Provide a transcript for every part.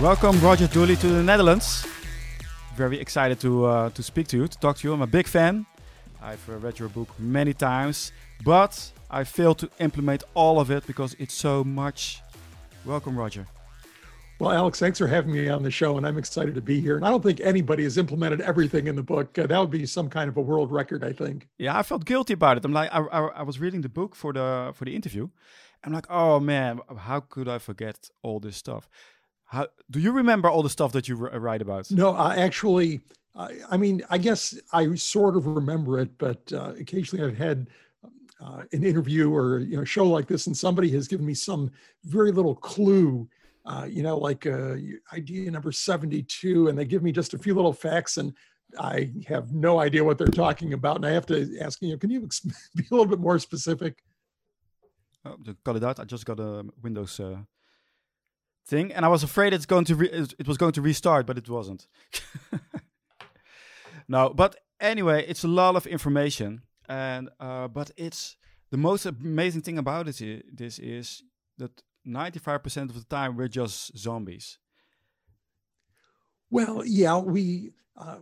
Welcome, Roger Dooley, to the Netherlands. Very excited to uh, to speak to you, to talk to you. I'm a big fan. I've uh, read your book many times, but I failed to implement all of it because it's so much. Welcome, Roger. Well, Alex, thanks for having me on the show, and I'm excited to be here. And I don't think anybody has implemented everything in the book. Uh, that would be some kind of a world record, I think. Yeah, I felt guilty about it. I'm like, I, I, I was reading the book for the for the interview. I'm like, oh man, how could I forget all this stuff? How do you remember all the stuff that you write about? No, uh, actually, I, I, mean, I guess I sort of remember it, but uh, occasionally I've had uh, an interview or you know show like this, and somebody has given me some very little clue. Uh, you know, like uh, idea number seventy-two, and they give me just a few little facts, and I have no idea what they're talking about, and I have to ask you know, can you be a little bit more specific? Oh, got it out. I just got a Windows uh, thing, and I was afraid it's going to re- it was going to restart, but it wasn't. no, but anyway, it's a lot of information, and uh, but it's the most amazing thing about it. This is that ninety five percent of the time we're just zombies. Well, yeah, we uh,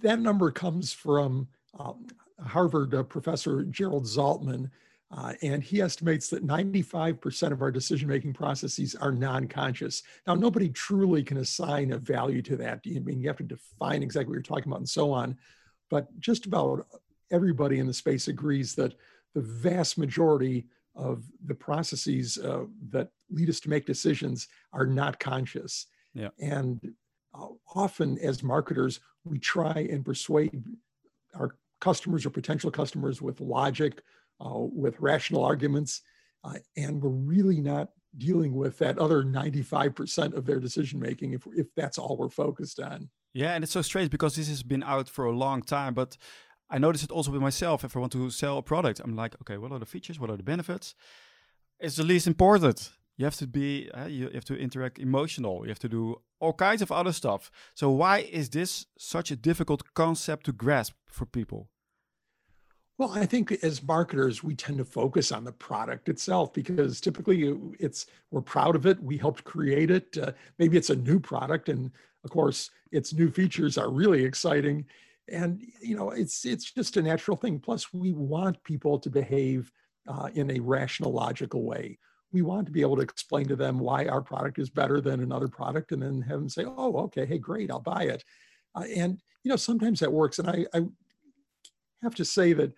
that number comes from um, Harvard uh, professor Gerald Zaltman uh, and he estimates that 95% of our decision making processes are non conscious. Now, nobody truly can assign a value to that. I mean, you have to define exactly what you're talking about and so on. But just about everybody in the space agrees that the vast majority of the processes uh, that lead us to make decisions are not conscious. Yeah. And uh, often, as marketers, we try and persuade our customers or potential customers with logic, with rational arguments, uh, and we're really not dealing with that other 95% of their decision making if, if that's all we're focused on. Yeah, and it's so strange because this has been out for a long time, but I notice it also with myself. If I want to sell a product, I'm like, okay, what are the features? What are the benefits? It's the least important. You have to be, uh, you have to interact emotional. You have to do all kinds of other stuff. So why is this such a difficult concept to grasp for people? Well, I think as marketers, we tend to focus on the product itself because typically it's we're proud of it. We helped create it. Uh, maybe it's a new product, and of course, its new features are really exciting. And you know, it's it's just a natural thing. Plus, we want people to behave uh, in a rational, logical way. We want to be able to explain to them why our product is better than another product, and then have them say, "Oh, okay, hey, great, I'll buy it." Uh, and you know, sometimes that works. And I, I have to say that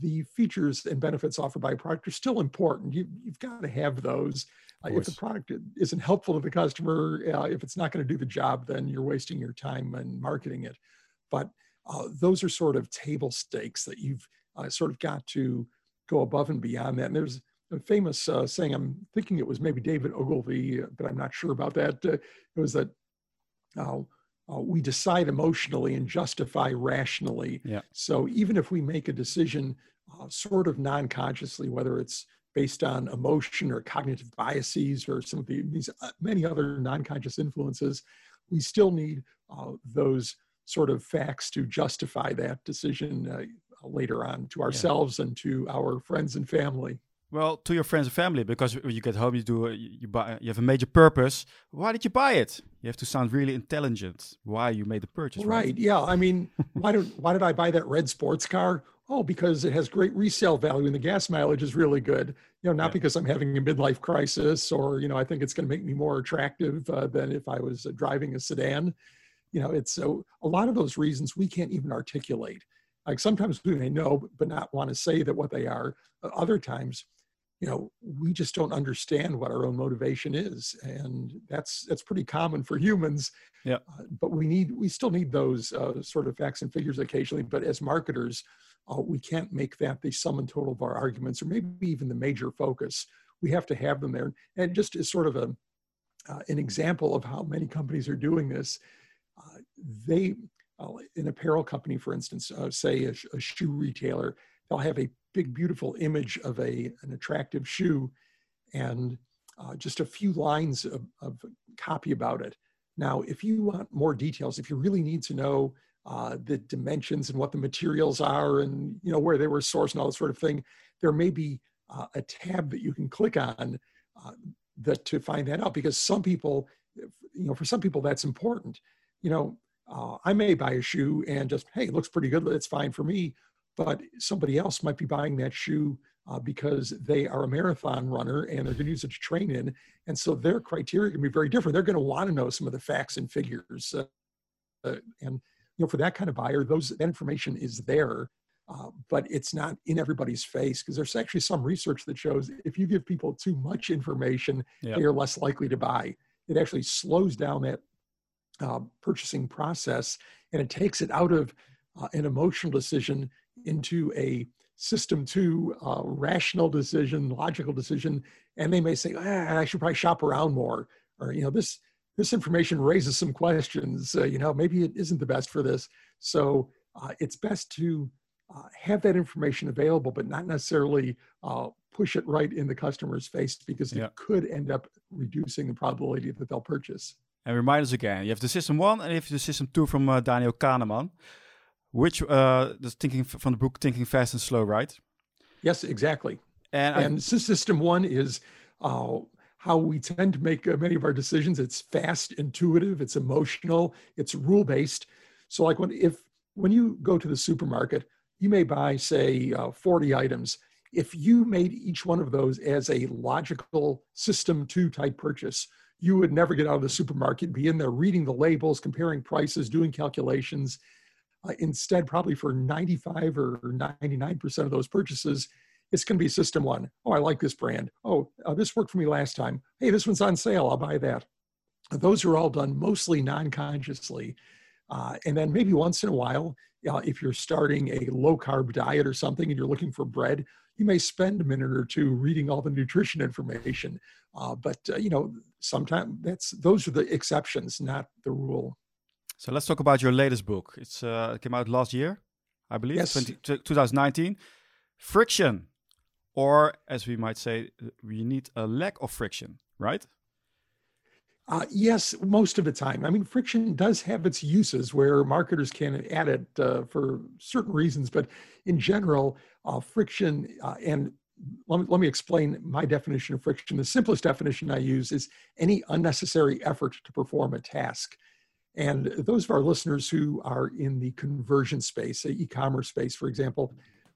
the features and benefits offered by a product are still important. You, have got to have those. Uh, if the product isn't helpful to the customer, uh, if it's not going to do the job, then you're wasting your time and marketing it. But uh, those are sort of table stakes that you've uh, sort of got to go above and beyond that. And there's a famous uh, saying, I'm thinking it was maybe David Ogilvy, uh, but I'm not sure about that. it was that uh, we decide emotionally and justify rationally. Yeah. So even if we make a decision uh, sort of non-consciously, whether it's based on emotion or cognitive biases or some of the, these uh, many other non-conscious influences, we still need uh, those sort of facts to justify that decision uh, later on to ourselves yeah. and to our friends and family. Well, to your friends and family, because when you get home, you do you buy you have a major purpose. Why did you buy it? You have to sound really intelligent. Why you made the purchase? Right. right? Yeah. I mean, why did why did I buy that red sports car? Oh, because it has great resale value and the gas mileage is really good. You know, not yeah. because I'm having a midlife crisis or you know I think it's going to make me more attractive uh, than if I was uh, driving a sedan. You know, it's so a lot of those reasons we can't even articulate. Like sometimes we may know but not want to say that what they are. Other times you know we just don't understand what our own motivation is and that's that's pretty common for humans. Yeah uh, but we need we still need those uh, sort of facts and figures occasionally but as marketers uh, we can't make that the sum and total of our arguments or maybe even the major focus. We have to have them there. And just as sort of a uh, an example of how many companies are doing this uh, they uh, an apparel company for instance say a, a shoe retailer they'll have a big, beautiful image of a, an attractive shoe and uh, just a few lines of, of, copy about it. Now, if you want more details, if you really need to know uh, the dimensions and what the materials are and you know where they were sourced and all that sort of thing, there may be uh, a tab that you can click on uh, that to find that out because some people you know, for some people that's important. You know, uh, I may buy a shoe and just, hey, it looks pretty good. It's fine for me. But somebody else might be buying that shoe uh, because they are a marathon runner and they're going to use it to train in. And so their criteria can be very different. They're going to want to know some of the facts and figures. Uh, uh, and you know, for that kind of buyer, those that information is there, uh, but it's not in everybody's face because there's actually some research that shows if you give people too much information, yep. they are less likely to buy. It actually slows down that uh, purchasing process and it takes it out of uh, an emotional decision into a system two uh, rational decision logical decision and they may say ah, i should probably shop around more or you know this this information raises some questions uh, you know maybe it isn't the best for this. So uh, it's best to uh, have that information available but not necessarily uh, push it right in the customer's face because it could end up reducing the probability that they'll purchase. And remind us again you have the system one and you have the system two from uh, daniel kahneman which uh, the thinking from the book Thinking Fast and Slow, right? Yes, exactly. And, and system one is uh, how we tend to make uh, many of our decisions. It's fast, intuitive, it's emotional, it's rule based. So, like when if when you go to the supermarket, you may buy say uh, 40 items. If you made each one of those as a logical system two type purchase, you would never get out of the supermarket, be in there reading the labels, comparing prices, doing calculations uh, instead, probably for 95 or 99% of those purchases, it's going to be system one. Oh, I like this brand. Oh, uh, this worked for me last time. Hey, this one's on sale. I'll buy that. Those are all done mostly non consciously. Uh, and then maybe once in a while, uh, if you're starting a low carb diet or something and you're looking for bread, you may spend a minute or two reading all the nutrition information. Uh, but uh, you know, sometimes that's those are the exceptions, not the rule. So let's talk about your latest book. It's uh, it came out last year, I believe, yes. 20, 2019. Friction, or as we might say, we need a lack of friction, right? Uh, yes, most of the time. I mean, friction does have its uses where marketers can add it uh, for certain reasons, but in general, uh, friction uh, and let me, let me explain my definition of friction. The simplest definition I use is any unnecessary effort to perform a task. And those of our listeners who are in the conversion space, the e-commerce space, for example,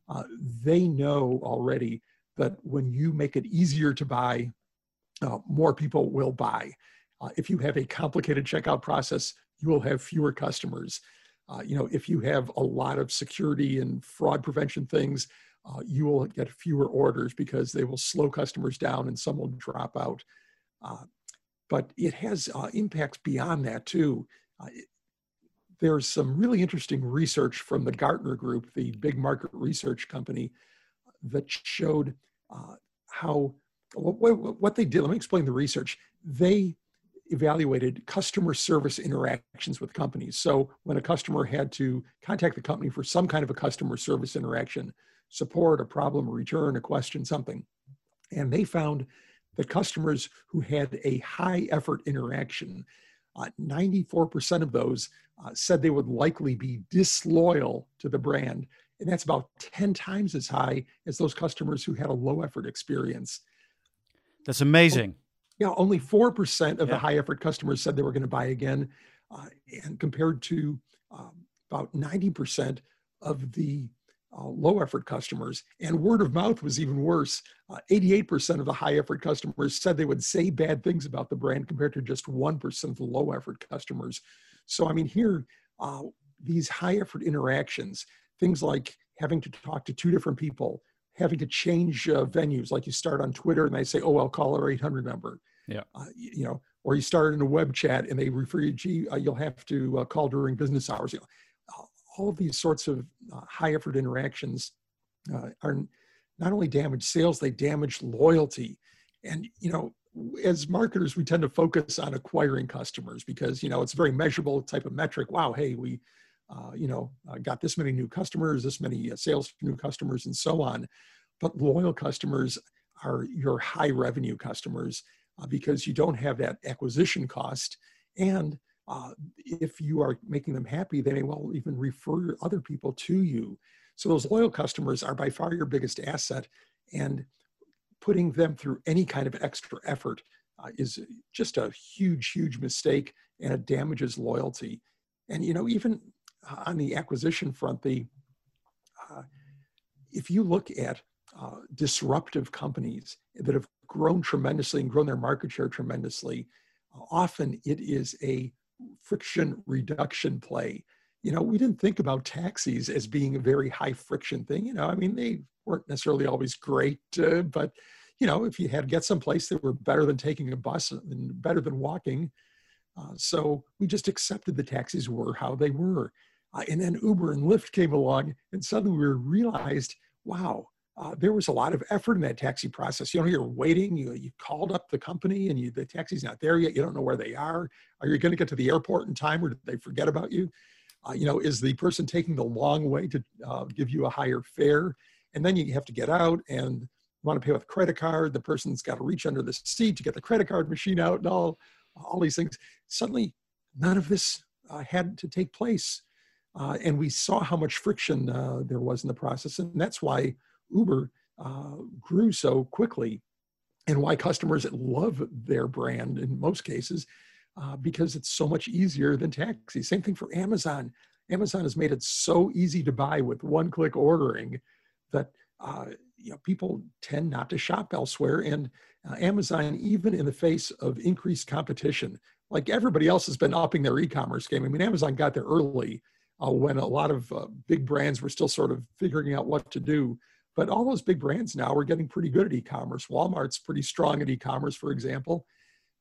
uh, they know already that when you make it easier to buy, uh, more people will buy. Uh, if you have a complicated checkout process, you will have fewer customers. Uh, you know, if you have a lot of security and fraud prevention things, uh, you will get fewer orders because they will slow customers down and some will drop out. Uh, but it has impacts beyond that too there's some really interesting research from the Gartner Group, the big market research company, that showed uh, how what, what, they did. Let me explain the research. They evaluated customer service interactions with companies. So when a customer had to contact the company for some kind of a customer service interaction, support, a problem, a return, a question, something, and they found that customers who had a high effort interaction 94% of those uh, said they would likely be disloyal to the brand. And that's about 10 times as high as those customers who had a low effort experience. That's amazing. Yeah, only 4% of yeah. the high effort customers said they were going to buy again. Uh, and compared to um, about 90% of the uh, low effort customers. And word of mouth was even worse. Uh, 88% of the high effort customers said they would say bad things about the brand compared to just 1% of the low effort customers. So, I mean, here, uh, these high effort interactions, things like having to talk to two different people, having to change uh, venues, like you start on Twitter and they say, oh, I'll call our 800 number. Yeah. Uh, you know, or you start in a web chat and they refer you, gee, uh, you'll have to call during business hours. You know, all these sorts of uh, high effort interactions uh, are not only damage sales, they damage loyalty. And, you know, as marketers, we tend to focus on acquiring customers because, you know, it's a very measurable type of metric. Wow, hey, we, uh, you know, uh, got this many new customers, this many uh, sales new customers, and so on. But loyal customers are your high revenue customers uh, because you don't have that acquisition cost and uh, if you are making them happy, they may well even refer other people to you. So those loyal customers are by far your biggest asset, and putting them through any kind of extra effort uh, is just a huge, huge mistake and it damages loyalty. And, you know, even on the acquisition front, the, uh, if you look at uh, disruptive companies that have grown tremendously and grown their market share tremendously, often it is a friction reduction play. You know, we didn't think about taxis as being a very high friction thing. You know, I mean, they weren't necessarily always great, uh, but you know, if you had to get someplace, they were better than taking a bus and better than walking. Uh, so we just accepted the taxis were how they were. Uh, and then Uber and Lyft came along, and suddenly we realized, wow, uh, there was a lot of effort in that taxi process. You know, you're waiting, you, you called up the company and you, the taxi's not there yet. You don't know where they are. Are you going to get to the airport in time or did they forget about you? Uh, you know, is the person taking the long way to uh, give you a higher fare? And then you have to get out and you want to pay with a credit card. The person's got to reach under the seat to get the credit card machine out and all, all these things. Suddenly, none of this uh, had to take place. Uh, and we saw how much friction uh, there was in the process. And that's why Uber uh, grew so quickly and why customers love their brand in most cases uh, because it's so much easier than taxi. Same thing for Amazon. Amazon has made it so easy to buy with one click ordering that uh, you know, people tend not to shop elsewhere. And uh, Amazon, even in the face of increased competition, like everybody else has been upping their e-commerce game. I mean, Amazon got there early uh, when a lot of uh, big brands were still sort of figuring out what to do. But all those big brands now are getting pretty good at e-commerce. Walmart's pretty strong at e-commerce, for example.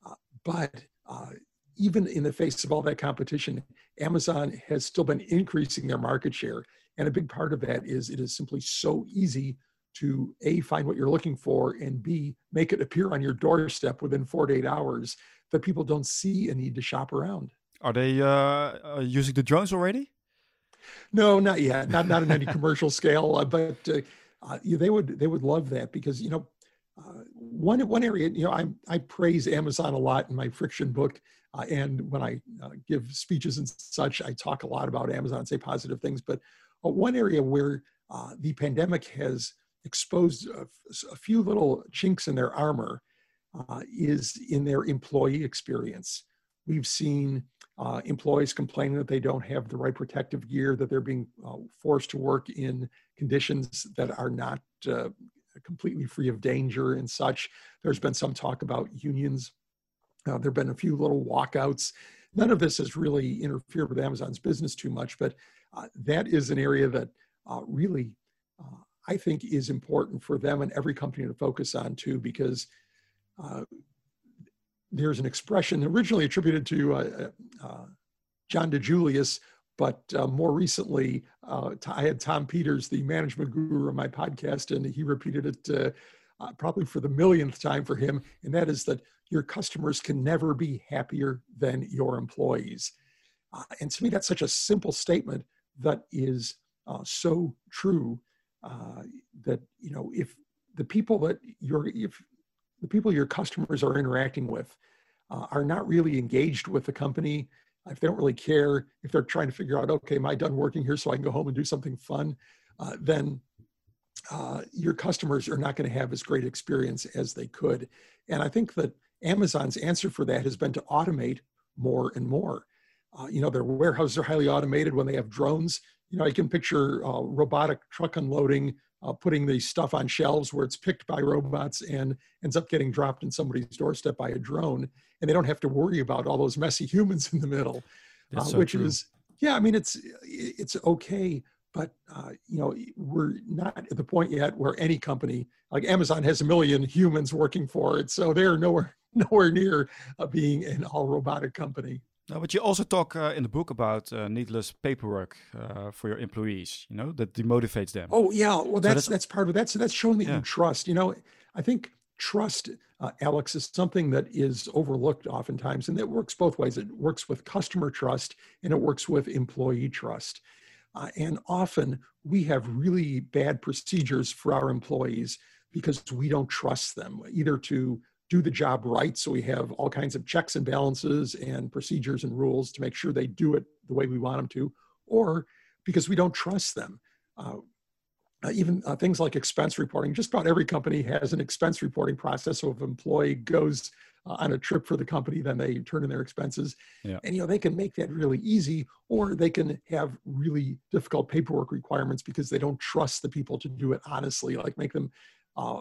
Uh, but uh, even in the face of all that competition, Amazon has still been increasing their market share. And a big part of that is it is simply so easy to A, find what you're looking for, and B, make it appear on your doorstep within four to eight hours that people don't see a need to shop around. Are they uh, uh, using the drones already? No, not yet. Not not in any commercial scale, uh, but uh, uh, they would they would love that because you know uh, one one area you know I I praise Amazon a lot in my friction book uh, and when I uh, give speeches and such I talk a lot about Amazon and say positive things but uh, one area where the pandemic has exposed a, a, few little chinks in their armor is in their employee experience. We've seen uh, employees complaining that they don't have the right protective gear, that they're being uh, forced to work in conditions that are not uh, completely free of danger and such. There's been some talk about unions. Uh, there have been a few little walkouts. None of this has really interfered with Amazon's business too much, but uh, that is an area that uh, really I think is important for them and every company to focus on too, because there's an expression originally attributed to uh, uh, John DiJulius, but uh, more recently, uh, I had Tom Peters, the management guru, on my podcast, and he repeated it uh, uh, probably for the millionth time for him, and that is that your customers can never be happier than your employees. and to me, that's such a simple statement that is so true that you know if the people that you're if the people your customers are interacting with uh, are not really engaged with the company, if they don't really care, if they're trying to figure out, okay, am I done working here so I can go home and do something fun, uh, then uh, your customers are not going to have as great experience as they could. And I think that Amazon's answer for that has been to automate more and more. Uh, you know, their warehouses are highly automated when they have drones. You know, I can picture uh, robotic truck unloading uh, putting the stuff on shelves where it's picked by robots and ends up getting dropped in somebody's doorstep by a drone, and they don't have to worry about all those messy humans in the middle, uh, so which true. is yeah. I mean, it's it's okay, but uh, you know, we're not at the point yet where any company like Amazon has a million humans working for it, so they're nowhere nowhere near uh, being an all robotic company. No, but you also talk uh, in the book about uh, needless paperwork uh, for your employees. You know that demotivates them. Oh yeah, well that's so that's, that's, part of that. So that's showing that yeah. you trust. You know, I think trust, uh, Alex, is something that is overlooked oftentimes, and it works both ways. It works with customer trust and it works with employee trust. Uh, and often we have really bad procedures for our employees because we don't trust them either to do the job right. So we have all kinds of checks and balances and procedures and rules to make sure they do it the way we want them to, or because we don't trust them. Uh, even uh, things like expense reporting. Just about every company has an expense reporting process. So if an employee goes uh, on a trip for the company, then they turn in their expenses. Yeah. And you know they can make that really easy, or they can have really difficult paperwork requirements because they don't trust the people to do it honestly. Like make them uh,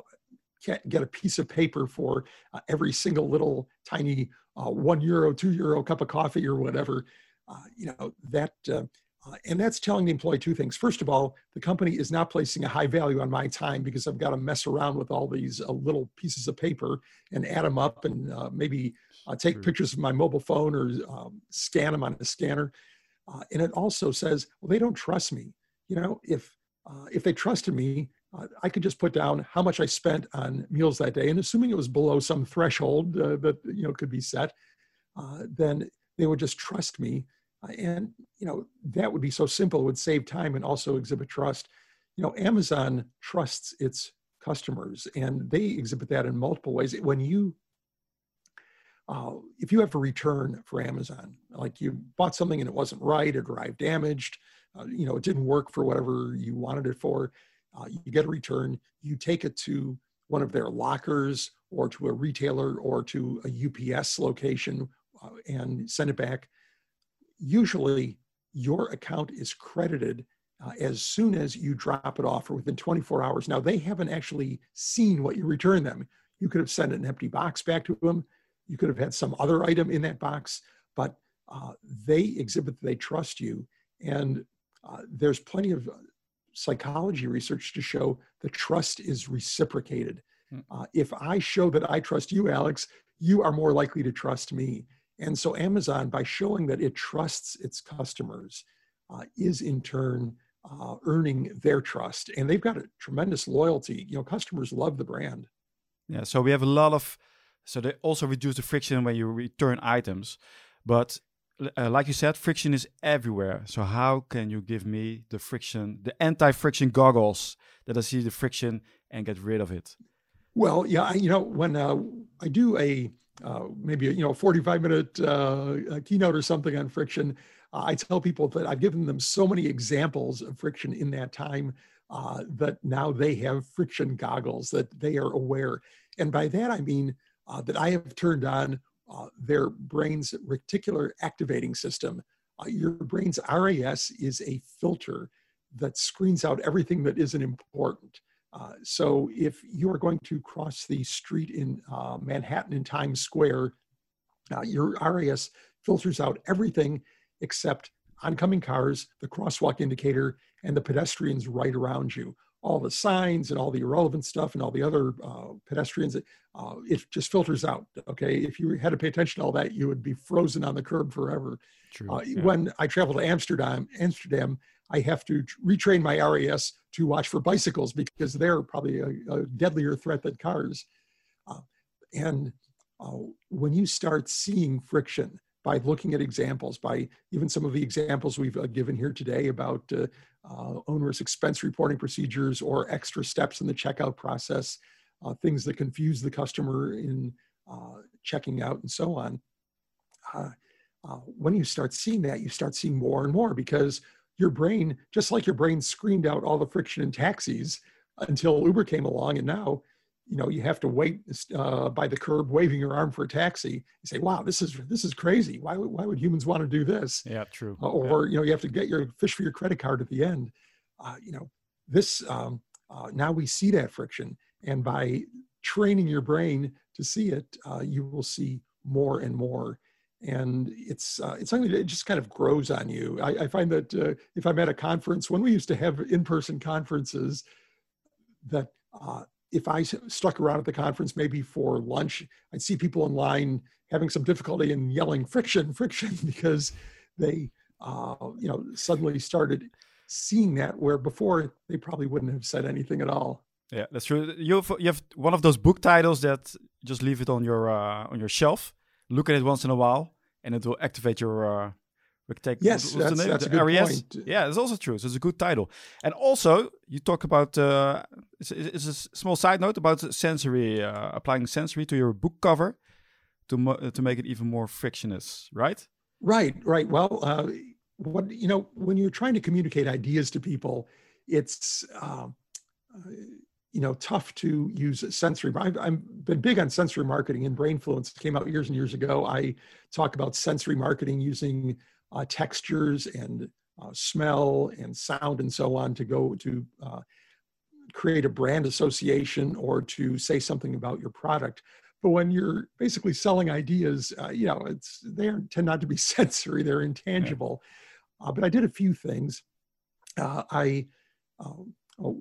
get a piece of paper for uh, every single little tiny uh, one euro, two euro cup of coffee or whatever. you know that uh, and that's telling the employee two things. First of all, the company is not placing a high value on my time because I've got to mess around with all these uh, little pieces of paper and add them up and uh, maybe uh, take True. pictures of my mobile phone or um, scan them on a scanner. Uh, and it also says, well, they don't trust me. You know, if uh, if they trusted me, I could just put down how much I spent on meals that day, and assuming it was below some threshold that you know could be set, then they would just trust me. And you know that would be so simple. It would save time and also exhibit trust. You know amazon trusts its customers and they exhibit that in multiple ways. When you uh, if you have a return for amazon like you bought something and it wasn't right it arrived damaged uh, you know it didn't work for whatever you wanted it for uh, you get a return you take it to one of their lockers or to a retailer or to a ups location uh, and send it back usually your account is credited uh, as soon as you drop it off or within 24 hours. Now, they haven't actually seen what you return them. You could have sent an empty box back to them. You could have had some other item in that box, but uh, they exhibit they trust you. And uh, there's plenty of psychology research to show that trust is reciprocated. Hmm. Uh, if I show that I trust you, Alex, you are more likely to trust me. And so Amazon, by showing that it trusts its customers, uh, is in turn uh, earning their trust. And they've got a tremendous loyalty. You know, customers love the brand. Yeah. So we have a lot of, so they also reduce the friction when you return items. But uh, like you said, friction is everywhere. So how can you give me the friction, the anti-friction goggles that I see the friction and get rid of it? Well, yeah, you know, when uh, I do a uh, maybe you know 45 minute uh, keynote or something on friction uh, i tell people that i've given them so many examples of friction in that time uh, that now they have friction goggles that they are aware and by that i mean uh, that i have turned on their brain's reticular activating system your brain's ras is a filter that screens out everything that isn't important uh, so if you are going to cross the street in uh, Manhattan in Times Square, uh, your RAS filters out everything except oncoming cars, the crosswalk indicator, and the pedestrians right around you. All the signs and all the irrelevant stuff and all the other uh, pedestrians, uh, it just filters out. Okay, if you had to pay attention to all that, you would be frozen on the curb forever. True, yeah. When I travel to Amsterdam, Amsterdam, I have to retrain my RAS to watch for bicycles because they're probably a, a deadlier threat than cars. Uh, and uh, when you start seeing friction by looking at examples, by even some of the examples we've uh, given here today about uh, uh, onerous expense reporting procedures or extra steps in the checkout process, uh, things that confuse the customer in checking out and so on. when you start seeing that, you start seeing more and more because your brain, just like your brain screened out all the friction in taxis until Uber came along, and now, you know, you have to wait uh, by the curb, waving your arm for a taxi. You say, "Wow, this is this is crazy. Why why would humans want to do this?" Yeah, true. Uh, or yeah. you know, you have to get your fish for your credit card at the end. Uh, you know, this um, uh, now we see that friction, and by training your brain to see it, uh, you will see more and more and it's uh, it's something that just kind of grows on you. I, I find that uh, if I'm at a conference, when we used to have in-person conferences, that uh, if I stuck around at the conference maybe for lunch, I'd see people in line having some difficulty in yelling friction, friction, because they uh, you know suddenly started seeing that where before they probably wouldn't have said anything at all. Yeah, that's true. You have, you have one of those book titles that just leave it on your uh, on your shelf look at it once in a while, and it will activate your. Uh, take, yes, that's, the name? that's the a good point. Yeah, that's also true. So it's a good title. And also, you talk about uh, it's, it's a small side note about sensory, uh, applying sensory to your book cover to uh, to make it even more frictionless, right? Right, right. Well, uh, what you know, when you're trying to communicate ideas to people, it's uh, uh, you know, tough to use sensory. I've, I've been big on sensory marketing and Brainfluence came out years and years ago. I talk about sensory marketing using uh, textures and uh, smell and sound and so on to go to uh, create a brand association or to say something about your product. But when you're basically selling ideas, uh, you know, it's they tend not to be sensory; they're intangible. Uh, but I did a few things. Uh, I um, uh,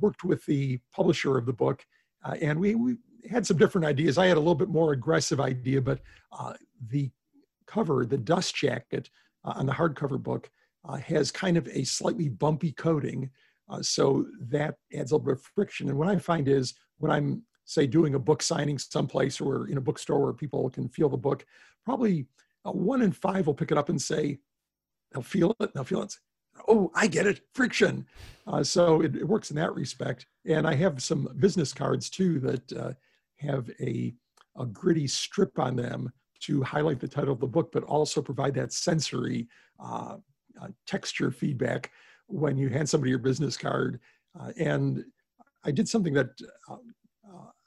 worked with the publisher of the book, uh, and we we had some different ideas. I had a little bit more aggressive idea, but uh, the cover, the dust jacket on the hardcover book, has kind of a slightly bumpy coating. so that adds a little bit of friction. And what I find is when I'm say doing a book signing someplace or in a bookstore where people can feel the book, probably uh, one in five will pick it up and say, they'll feel it, they'll feel it. Oh, I get it, friction. Uh, so it, it, works in that respect. And I have some business cards too that uh, have a, a gritty strip on them to highlight the title of the book, but also provide that sensory uh, uh texture feedback when you hand somebody your business card. Uh, and I did something that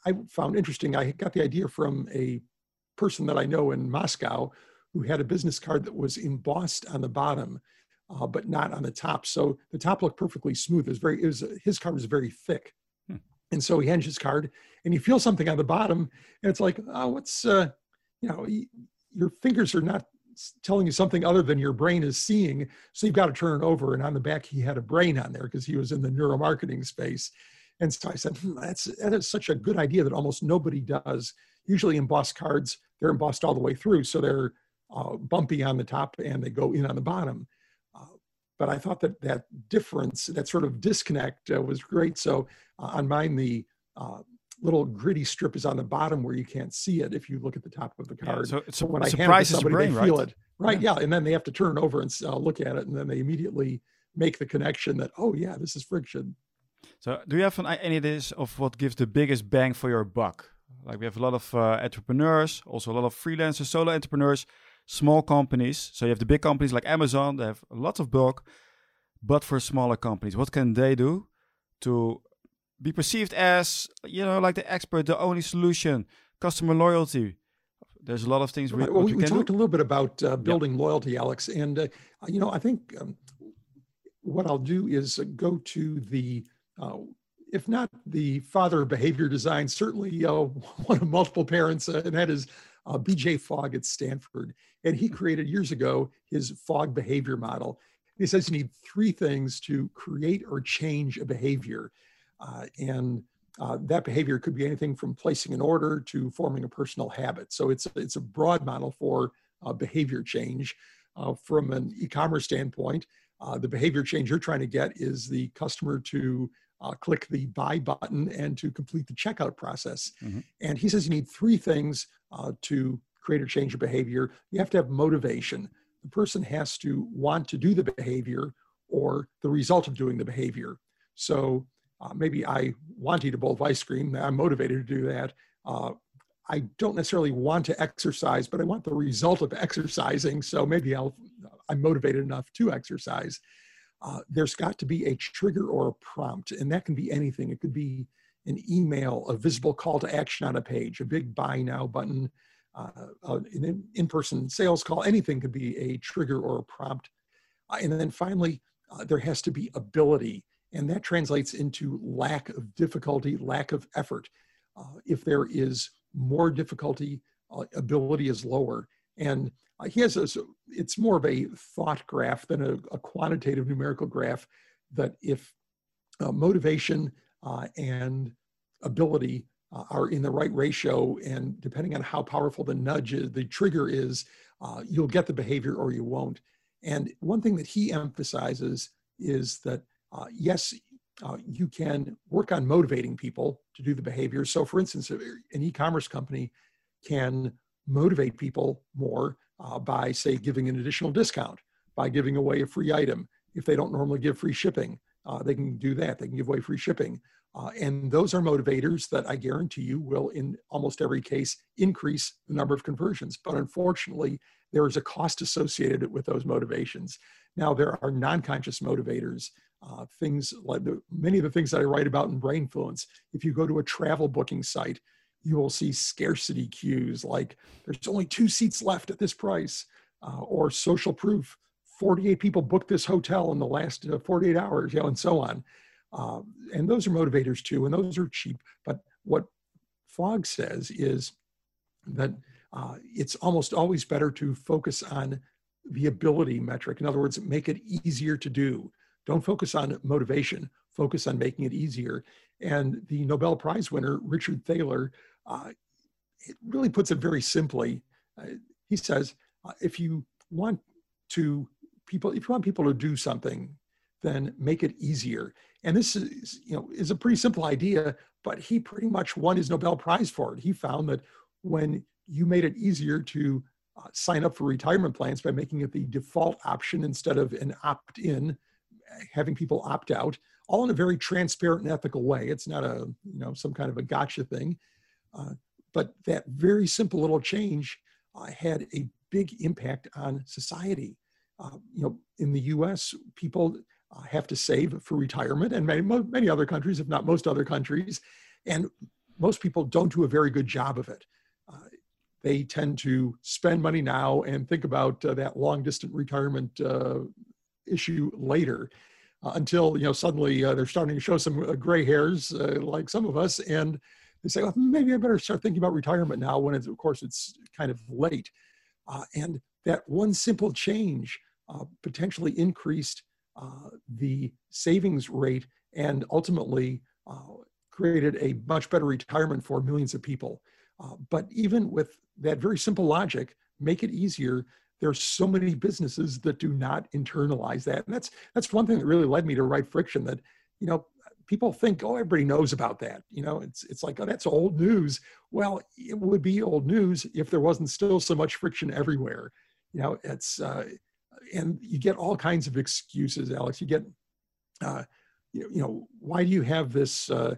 I found interesting. I got the idea from a person that I know in Moscow who had a business card that was embossed on the bottom, uh, but not on the top. So the top looked perfectly smooth. It was very, it was, his card was very thick. Hmm. And so he hands his card and you feel something on the bottom and it's like, oh, what's, uh, you know, your fingers are not telling you something other than your brain is seeing. So you've got to turn it over. And on the back, he had a brain on there because he was in the neuromarketing space. And so I said, hmm, that's, that is such a good idea that almost nobody does. Usually embossed cards, they're embossed all the way through. So they're uh, bumpy on the top and they go in on the bottom. Uh, but I thought that that difference, that sort of disconnect uh, was great. So uh, on mine, the uh, little gritty strip is on the bottom where you can't see it if you look at the top of the card. Yeah, so, so when I hand it to somebody, brain, they feel right? it. Right, yeah. yeah. And then they have to turn it over and uh, look at it. And then they immediately make the connection that, oh, yeah, this is friction. So, do you have an, any ideas of what gives the biggest bang for your buck? Like we have a lot of uh, entrepreneurs, also a lot of freelancers, solo entrepreneurs, small companies. So you have the big companies like Amazon, they have lots of bulk. But for smaller companies, what can they do to be perceived as, you know, like the expert, the only solution, customer loyalty? There's a lot of things. Right. We, well, we, we talked do. a little bit about uh, building loyalty, Alex, and uh, you know, I think um, what I'll do is go to the uh, if not the father of behavior design, certainly uh, one of multiple parents, uh, and that is uh, BJ Fogg at Stanford. And he created years ago his Fogg behavior model. He says you need three things to create or change a behavior. Uh, and uh, that behavior could be anything from placing an order to forming a personal habit. So it's, it's a broad model for behavior change. from an e-commerce standpoint, the behavior change you're trying to get is the customer to uh, click the buy button and to complete the checkout process. Mm-hmm. And he says you need three things uh, to create or change your behavior. You have to have motivation. The person has to want to do the behavior or the result of doing the behavior. So uh, maybe I want to eat a bowl of ice cream. I'm motivated to do that. Uh, I don't necessarily want to exercise, but I want the result of exercising. So maybe I'll, I'm motivated enough to exercise uh, there's got to be a trigger or a prompt, and that can be anything. It could be an email, a visible call to action on a page, a big buy now button, uh, uh an in-person sales call, anything could be a trigger or a prompt. Uh, and then finally, uh, there has to be ability, and that translates into lack of difficulty, lack of effort. Uh, if there is more difficulty, ability is lower. And uh, he has a, it's more of a thought graph than a, a quantitative numerical graph that if uh, motivation uh, and ability uh, are in the right ratio and depending on how powerful the nudge is, the trigger is, uh, you'll get the behavior or you won't. And one thing that he emphasizes is that uh, yes, you can work on motivating people to do the behavior. So for instance, an e-commerce company can motivate people more uh, by, say, giving an additional discount, by giving away a free item. If they don't normally give free shipping, uh, they can do that. They can give away free shipping. Uh, and those are motivators that I guarantee you will, in almost every case, increase the number of conversions. But unfortunately, there is a cost associated with those motivations. Now, there are non conscious motivators uh, things like the, many of the things that I write about in Brainfluence. If you go to a travel booking site, you will see scarcity cues like there's only two seats left at this price, uh, or social proof. 48 people booked this hotel in the last uh, 48 hours, you know, and so on. Uh, and those are motivators too, and those are cheap. But what Fogg says is that uh, it's almost always better to focus on the ability metric. In other words, make it easier to do. Don't focus on motivation, focus on making it easier. And the Nobel Prize winner, Richard Thaler, uh, it really puts it very simply. Uh, he says, uh, if you want to people, if you want people to do something, then make it easier. And this is, you know, is a pretty simple idea, but he pretty much won his Nobel Prize for it. He found that when you made it easier to uh, sign up for retirement plans by making it the default option instead of an opt-in, having people opt out, all in a very transparent and ethical way. It's not a you know some kind of a gotcha thing, uh, but that very simple little change uh, had a big impact on society. Uh, you know, in the U.S., people uh, have to save for retirement, and many many other countries, if not most other countries, and most people don't do a very good job of it they tend to spend money now and think about uh, that long distant retirement uh, issue later uh, until you know suddenly uh, they're starting to show some uh, gray hairs uh, like some of us and they say well, maybe i better start thinking about retirement now when it's of course it's kind of late and that one simple change potentially increased the savings rate and ultimately created a much better retirement for millions of people uh, but even with that very simple logic, make it easier. There's so many businesses that do not internalize that, and that's that's one thing that really led me to write friction. That you know people think, oh, everybody knows about that. You know, it's it's like, oh, that's old news. Well, it would be old news if there wasn't still so much friction everywhere. You know, it's uh, and you get all kinds of excuses, Alex. You get, uh, you, know, you know, why do you have this uh,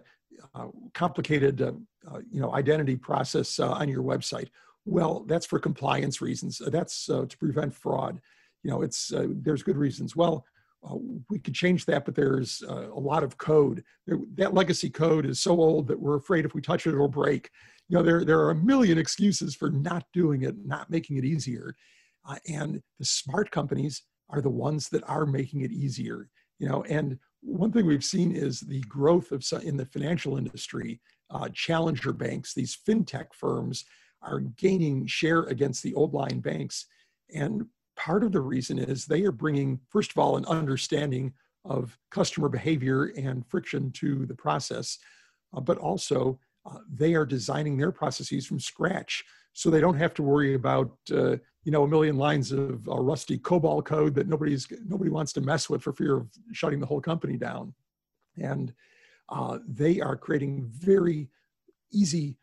uh, complicated uh, uh, you know identity process on your website well that's for compliance reasons that's to prevent fraud you know it's there's good reasons well uh, we could change that, but there's uh, a lot of code. There, that legacy code is so old that we're afraid if we touch it, it'll break. You know, there, there are a million excuses for not doing it, not making it easier. Uh, and the smart companies are the ones that are making it easier. You know, and one thing we've seen is the growth of in the financial industry. Uh, challenger banks, these fintech firms, are gaining share against the old line banks, and part of the reason is they are bringing, first of all, an understanding of customer behavior and friction to the process, uh, but also uh, they are designing their processes from scratch. So they don't have to worry about uh, you know a million lines of uh, rusty COBOL code that nobody's nobody wants to mess with for fear of shutting the whole company down. And uh, they are creating very easy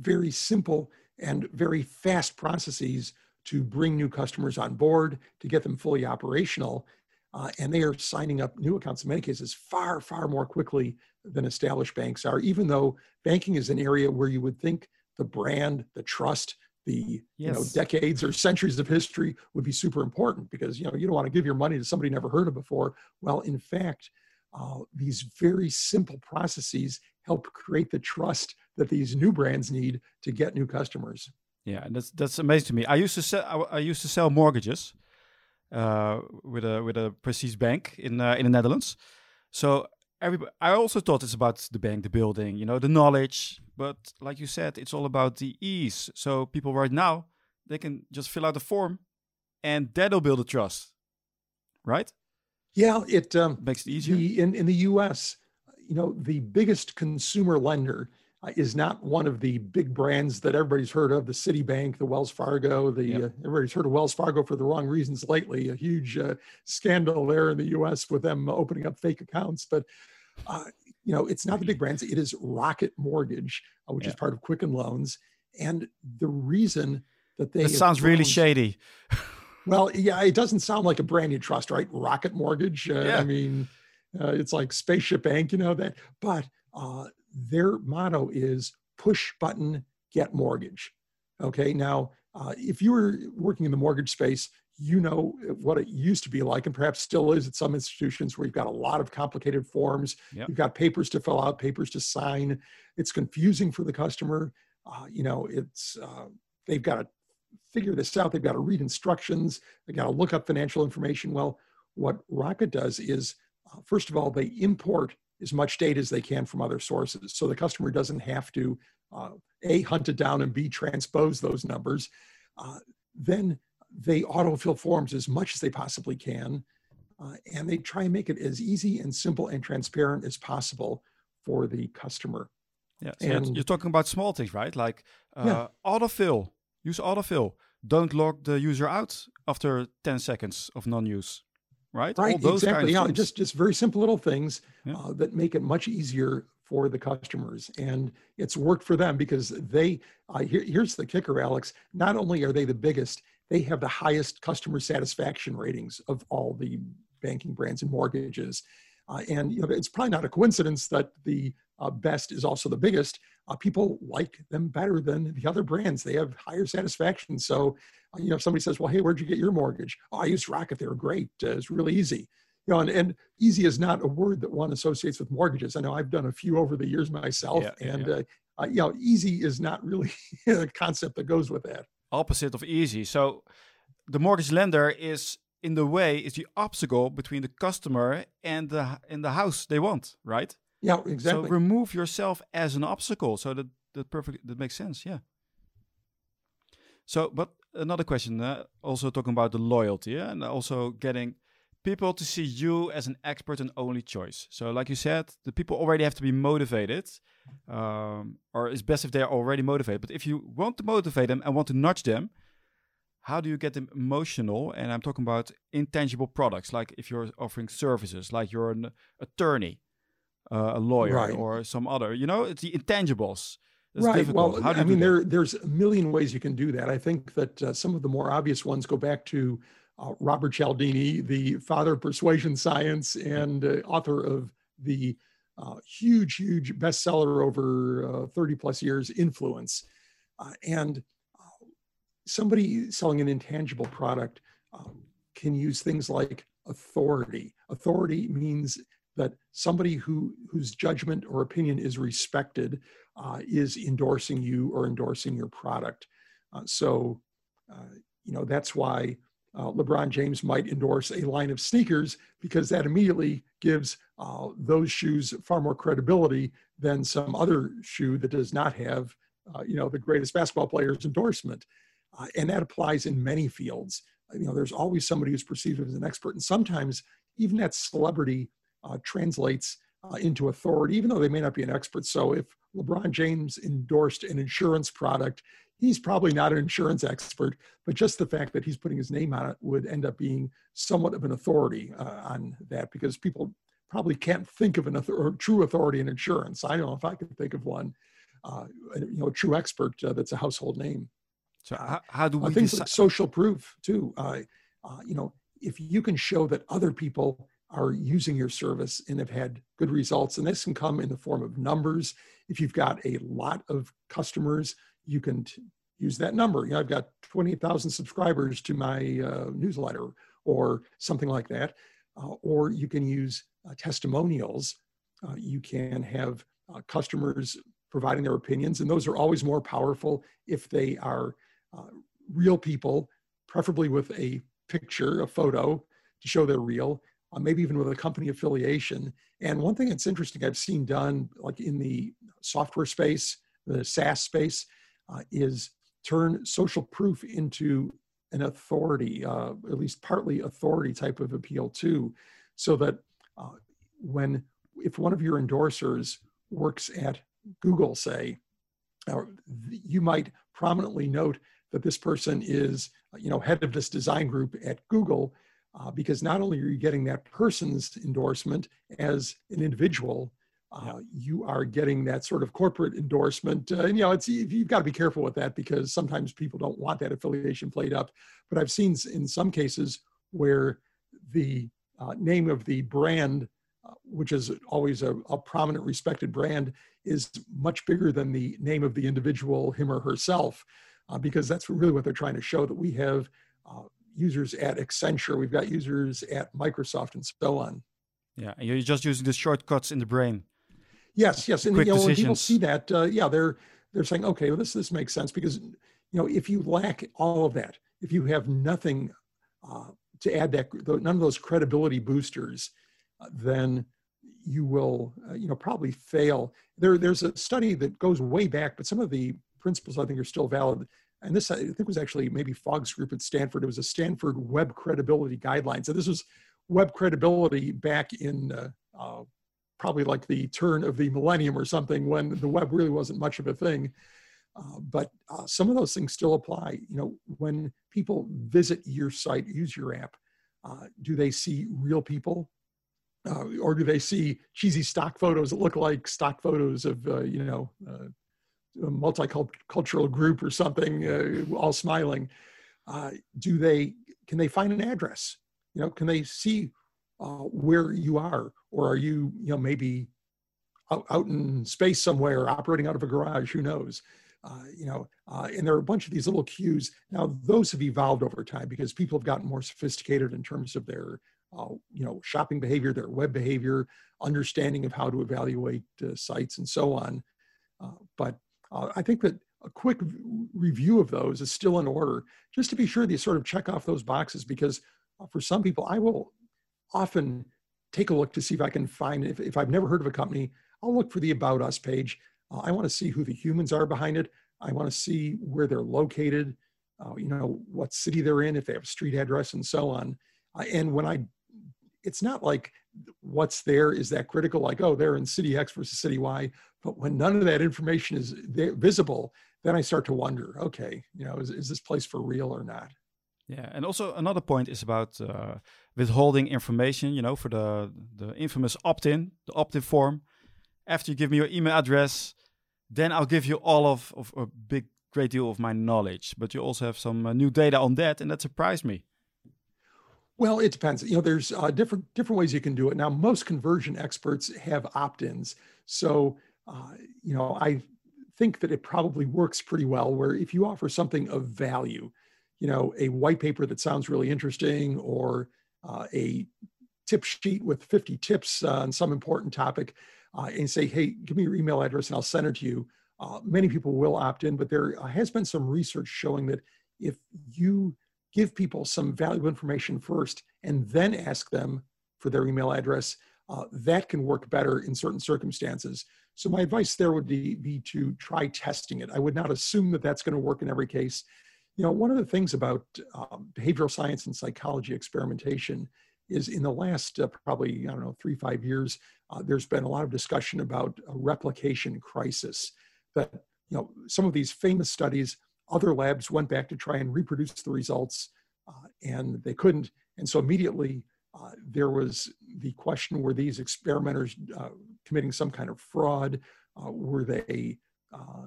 very simple and very fast processes to bring new customers on board to get them fully operational uh, and they are signing up new accounts in many cases far far more quickly than established banks are even though banking is an area where you would think the brand, the trust, the yes. you know decades or centuries of history would be super important because you know you don't want to give your money to somebody never heard of before. Well, in fact, uh, these very simple processes help create the trust that these new brands need to get new customers. Yeah, that's that's amazing to me. I used to sell I, I used to sell mortgages uh, with a with a Prestige bank in uh, in the Netherlands. So everybody, I also thought it's about the bank, the building, you know, the knowledge. But like you said, it's all about the ease. So people right now, they can just fill out a form and that'll build a trust, right? Yeah, it um, makes it easier. The, in, in the US, you know, the biggest consumer lender uh, is not one of the big brands that everybody's heard of the Citibank, the Wells Fargo. The yep. uh, everybody's heard of Wells Fargo for the wrong reasons lately. A huge uh, scandal there in the U.S. with them opening up fake accounts. But uh, you know, it's not the big brands. It is Rocket Mortgage, uh, which yeah. is part of Quicken Loans, and the reason that they. It sounds really shady. well, yeah, it doesn't sound like a brand new trust, right? Rocket Mortgage. Uh, yeah. I mean, it's like Spaceship Bank, you know that, but their motto is push button, get mortgage. Okay, now uh, if you were working in the mortgage space, you know what it used to be like, and perhaps still is at some institutions where you've got a lot of complicated forms. Yep. You've got papers to fill out, papers to sign. It's confusing for the customer. Uh, you know, it's uh, they've got to figure this out. They've got to read instructions. They've got to look up financial information. Well, what Rocket does is, uh, first of all, they import as much data as they can from other sources, so the customer doesn't have to uh, a hunt it down and b transpose those numbers. Uh, then they autofill forms as much as they possibly can, uh, and they try and make it as easy and simple and transparent as possible for the customer. Yeah, so And- you're talking about small things, right? Like uh, Yeah. autofill. Use autofill. Don't log the user out after 10 seconds of non-use, right? All Right, those exactly. Yeah, things. just just very simple little things Yeah. uh, that make it much easier for the customers, and it's worked for them because they. Uh, here, here's the kicker, Alex. Not only are they the biggest, they have the highest customer satisfaction ratings of all the banking brands and mortgages. Uh, and you know, it's probably not a coincidence that the uh, best is also the biggest. Uh, people like them better than the other brands. They have higher satisfaction. So, uh, you know, if somebody says, "Well, hey, where'd you get your mortgage?" Oh, I used Rocket. They were great. Uh, it's really easy. You know, and, and easy is not a word that one associates with mortgages. I know I've done a few over the years myself, Yeah, and yeah. Uh, uh, you know, easy is not really a concept that goes with that. opposite of easy. So the mortgage lender is in the way, is the obstacle between the customer and the and the house they want, right? Yeah, exactly. So remove yourself as an obstacle. So that that perfect that makes sense. Yeah. So, but another question, uh, also talking about the loyalty, yeah, and also getting people to see you as an expert and only choice. So, like you said, the people already have to be motivated, um, or it's best if they are already motivated. But if you want to motivate them and want to nudge them, how do you get them emotional? And I'm talking about intangible products, like if you're offering services, like you're an attorney, uh, a lawyer, Right. or some other. You know, it's the intangibles. It's right. difficult. Well, how do I mean, that? there there's a million ways you can do that. I think that uh, some of the more obvious ones go back to uh, Robert Cialdini, the father of persuasion science and uh, author of the uh, huge, huge bestseller over uh, 30 plus years, Influence. Uh, and uh, somebody selling an intangible product um, can use things like authority. Authority means that somebody who whose judgment or opinion is respected uh, is endorsing you or endorsing your product. Uh, so, uh, you know, that's why uh, LeBron James might endorse a line of sneakers because that immediately gives uh, those shoes far more credibility than some other shoe that does not have, uh, you know, the greatest basketball player's endorsement. And that applies in many fields. You know, there's always somebody who's perceived as an expert, and sometimes even that celebrity uh, translates uh, into authority, even though they may not be an expert. So if LeBron James endorsed an insurance product, he's probably not an insurance expert, but just the fact that he's putting his name on it would end up being somewhat of an authority uh, on that because people probably can't think of an author- or true authority in insurance. I don't know if I could think of one, uh, you know, a true expert uh, that's a household name. So how, how do Uh, we things decide? like social proof too. Uh, uh, you know, if you can show that other people are using your service and have had good results, and this can come in the form of numbers. If you've got a lot of customers, you can t- use that number. You know, I've got 28,000 subscribers to my uh, newsletter or something like that. Uh, or you can use uh, testimonials. Uh, you can have uh, customers providing their opinions, and those are always more powerful if they are uh, real people, preferably with a picture, a photo to show they're real, uh, maybe even with a company affiliation. And one thing that's interesting I've seen done, like in the software space, the SaaS space, uh, is turn social proof into an authority, uh, at least partly authority type of appeal too, so that uh, when if one of your endorsers works at Google, say, you might prominently note that this person is, you know, head of this design group at Google, uh, because not only are you getting that person's endorsement as an individual, uh, you are getting that sort of corporate endorsement. Uh, and you know, it's you've got to be careful with that because sometimes people don't want that affiliation played up. But I've seen in some cases where the uh, name of the brand, uh, which is always a, a prominent, respected brand, is much bigger than the name of the individual, him or herself, uh, because that's really what they're trying to show that we have, uh, users at Accenture, we've got users at Microsoft, and so on. Yeah, and you're just using the shortcuts in the brain. Yes, yes, and you know, when people see that, uh, yeah, they're they're saying, okay, well, this this makes sense because you know if you lack all of that, if you have nothing uh, to add that none of those credibility boosters, uh, then you will uh, you know probably fail. There there's a study that goes way back, but some of the principles I think are still valid. And this I think was actually maybe Fogg's group at Stanford. It was a Stanford Web Credibility Guidelines. So this was web credibility back in uh, uh, probably like the turn of the millennium or something when the web really wasn't much of a thing. Uh, but uh, some of those things still apply. You know, when people visit your site, use your app, uh, do they see real people? Uh, or do they see cheesy stock photos that look like stock photos of, you know, multicultural group or something, all smiling? do they, can they find an address? You know, can they see where you are? Or are you, you know, maybe out, out in space somewhere, operating out of a garage, who knows? Uh, you know, uh, and there are a bunch of these little cues. Now, those have evolved over time because people have gotten more sophisticated in terms of their, uh, you know, shopping behavior, their web behavior, understanding of how to evaluate uh, sites, and so on. Uh, but I think that a quick review of those is still in order, just to be sure that you sort of check off those boxes. Because for some people, I will often take a look to see if I can find if, if I've never heard of a company, I'll look for the About Us page uh, I want to see who the humans are behind it. I want to see where they're located, uh, you know, what city they're in, if they have a street address and so on. Uh, and when I, it's not like what's there is that critical, like, oh, they're in city X versus city Y. But when none of that information is visible, then I start to wonder, okay, you know, is, is this place for real or not? Yeah, and also another point is about uh, withholding information. You know, for the the infamous opt-in, the opt-in form after you give me your email address, then I'll give you all of, of a big, great deal of my knowledge. But you also have some uh, new data on that, and that surprised me. Well, it depends. You know, there's uh, different different ways you can do it. Now, most conversion experts have opt-ins, so uh, you know, I think that it probably works pretty well. Where if you offer something of value, you know, a white paper that sounds really interesting, or uh, a tip sheet with 50 tips on some important topic, uh, and say, hey, give me your email address and I'll send it to you. Uh, many people will opt in, but there uh, has been some research showing that if you give people some valuable information first and then ask them for their email address, uh, that can work better in certain circumstances. So my advice there would be, be to try testing it. I would not assume that that's going to work in every case. You know, one of the things about um, behavioral science and psychology experimentation is in the last uh, probably, I don't know, three, five years, uh, there's been a lot of discussion about a replication crisis. That, you know, some of these famous studies, other labs went back to try and reproduce the results uh, and they couldn't. And so immediately uh, there was the question were these experimenters uh, committing some kind of fraud? Uh, were they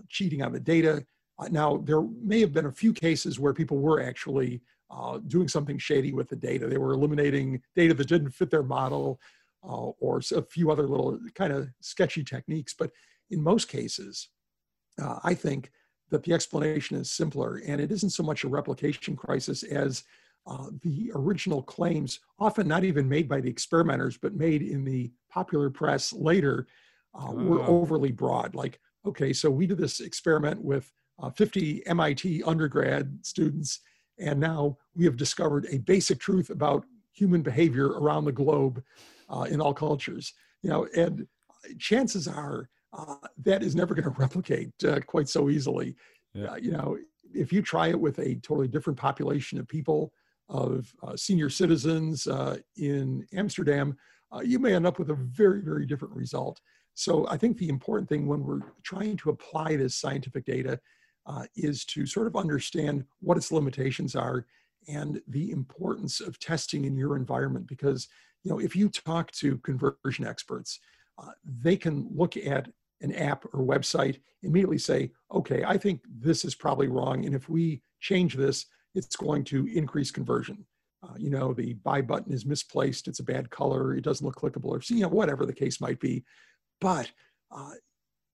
cheating on the data? now, there may have been a few cases where people were actually uh, doing something shady with the data. They were eliminating data that didn't fit their model uh, or a few other little kind of sketchy techniques. But in most cases, uh, I think that the explanation is simpler and it isn't so much a replication crisis as uh, the original claims, often not even made by the experimenters, but made in the popular press later, uh, were ah. overly broad. Like, okay, so we did this experiment with uh, 50 MIT undergrad students and now we have discovered a basic truth about human behavior around the globe uh, in all cultures. You know, and chances are uh, that is never going to replicate uh, quite so easily. Yeah. Uh, you know, if you try it with a totally different population of people, of uh, senior citizens uh, in Amsterdam, you may end up with a very, very different result. So I think the important thing when we're trying to apply this scientific data uh, is to sort of understand what its limitations are and the importance of testing in your environment. Because, you know, if you talk to conversion experts, uh, they can look at an app or website, immediately say, okay, I think this is probably wrong. And if we change this, it's going to increase conversion. Uh, you know, the buy button is misplaced, it's a bad color, it doesn't look clickable, or you know, whatever the case might be. But uh,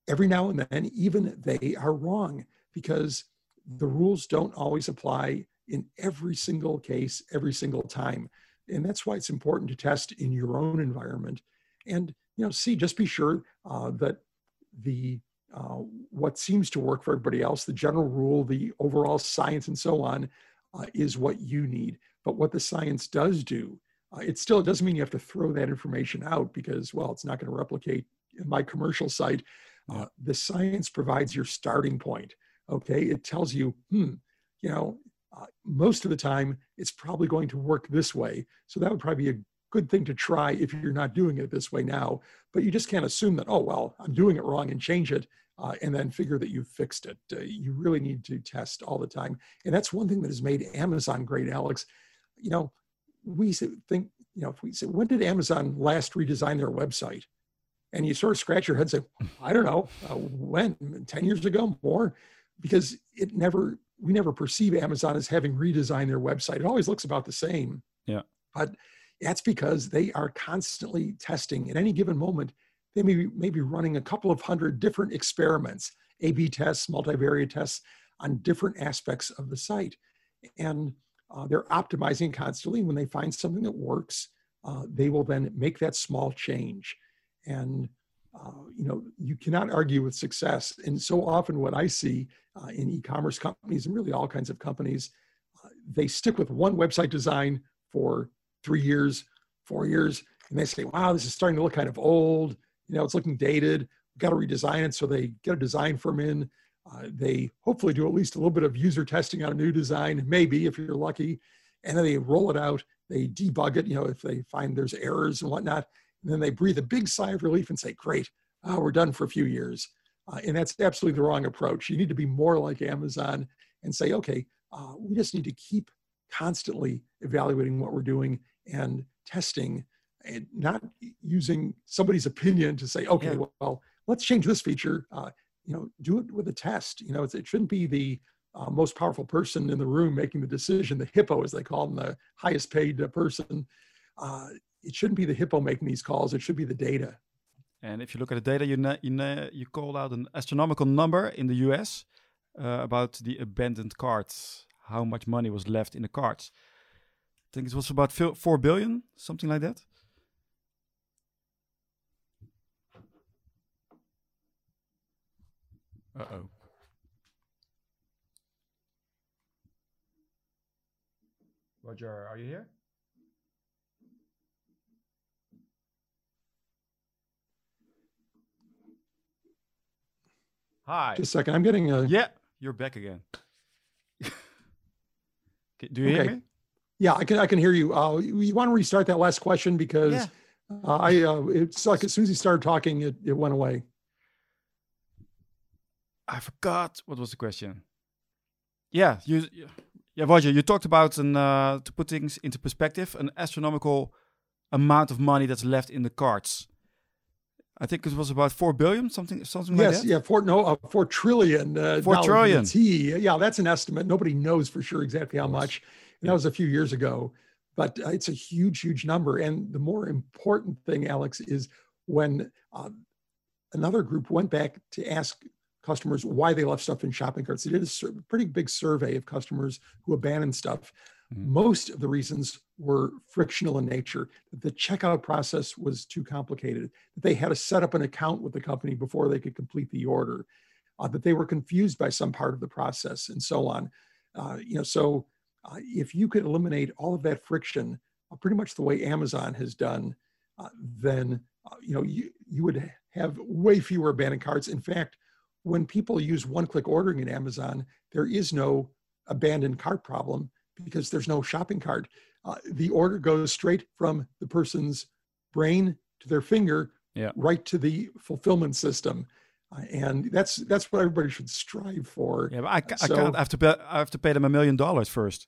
every now and then, even they are wrong because the rules don't always apply in every single case, every single time. And that's why it's important to test in your own environment. And, you know, see, just be sure uh, that the uh, what seems to work for everybody else, the general rule, the overall science, and so on, uh, is what you need. But what the science does do, uh, it still doesn't mean you have to throw that information out because, well, it's not going to replicate in my commercial site. Uh, the science provides your starting point. Okay, it tells you, hmm, you know, uh, most of the time it's probably going to work this way. So that would probably be a good thing to try if you're not doing it this way now. But you just can't assume that, oh, well, I'm doing it wrong and change it uh, and then figure that you've fixed it. Uh, you really need to test all the time. And that's one thing that has made Amazon great, Alex. You know, we think, you know, if we say, when did Amazon last redesign their website? And you sort of scratch your head and say, I don't know, uh, when, 10 years ago, more? Because it never, we never perceive Amazon as having redesigned their website. It always looks about the same. Yeah. But that's because they are constantly testing at any given moment. They may be, may be running a couple of hundred different experiments, A B tests, multivariate tests on different aspects of the site. And uh, they're optimizing constantly. When they find something that works, uh, they will then make that small change. And uh, you know, you cannot argue with success. And so often, what I see uh, in e-commerce companies and really all kinds of companies, uh, they stick with one website design for three years, four years, and they say, wow, this is starting to look kind of old. You know, it's looking dated. We've got to redesign it. So they get a design firm in. Uh, they hopefully do at least a little bit of user testing on a new design, maybe if you're lucky. And then they roll it out. They debug it, you know, if they find there's errors and whatnot. And then they breathe a big sigh of relief and say, great, oh, we're done for a few years. Uh, and that's absolutely the wrong approach. You need to be more like Amazon and say, okay, uh, we just need to keep constantly evaluating what we're doing and testing and not using somebody's opinion to say, okay, yeah. well, let's change this feature. Uh, you know, do it with a test. You know, it shouldn't be the uh, most powerful person in the room making the decision, the hippo, as they call them, the highest paid uh, person. Uh, it shouldn't be the hippo making these calls. It should be the data. And if you look at the data, you you, you called out an astronomical number in the U.S. Uh, about the abandoned carts, how much money was left in the carts. I think it was about four billion, something like that. Uh oh. Roger, are you here? Hi. Just a second. I'm getting a. Yeah, you're back again. Do you okay. hear me? Yeah, I can. I can hear you. Uh, you want to restart that last question because yeah. uh, I. Uh, it's like as soon as he started talking, it, it went away. I forgot what was the question. Yeah, you. Yeah, Roger, you talked about an uh, to put things into perspective, an astronomical amount of money that's left in the cards. I think it was about four billion, something, something yes, like that. Yes, yeah, four no, uh, four trillion. Uh, four trillion. T. Yeah, that's an estimate. Nobody knows for sure exactly how much. And that was a few years ago, but uh, it's a huge, huge number. And the more important thing, Alex, is when uh, another group went back to ask customers why they left stuff in shopping carts. They did a sur- pretty big survey of customers who abandoned stuff. Mm-hmm. Most of the reasons were frictional in nature. The checkout process was too complicated. That they had to set up an account with the company before they could complete the order. Uh, that they were confused by some part of the process, and so on. Uh, you know, so uh, if you could eliminate all of that friction, uh, pretty much the way Amazon has done, uh, then uh, you know you you would have way fewer abandoned carts. In fact, when people use one-click ordering in Amazon, there is no abandoned cart problem because there's no shopping cart. Uh, the order goes straight from the person's brain to their finger, yeah. right to the fulfillment system. Uh, and that's that's what everybody should strive for. Yeah, but I, I so, can't. I have to pay. I have to pay them a million dollars first.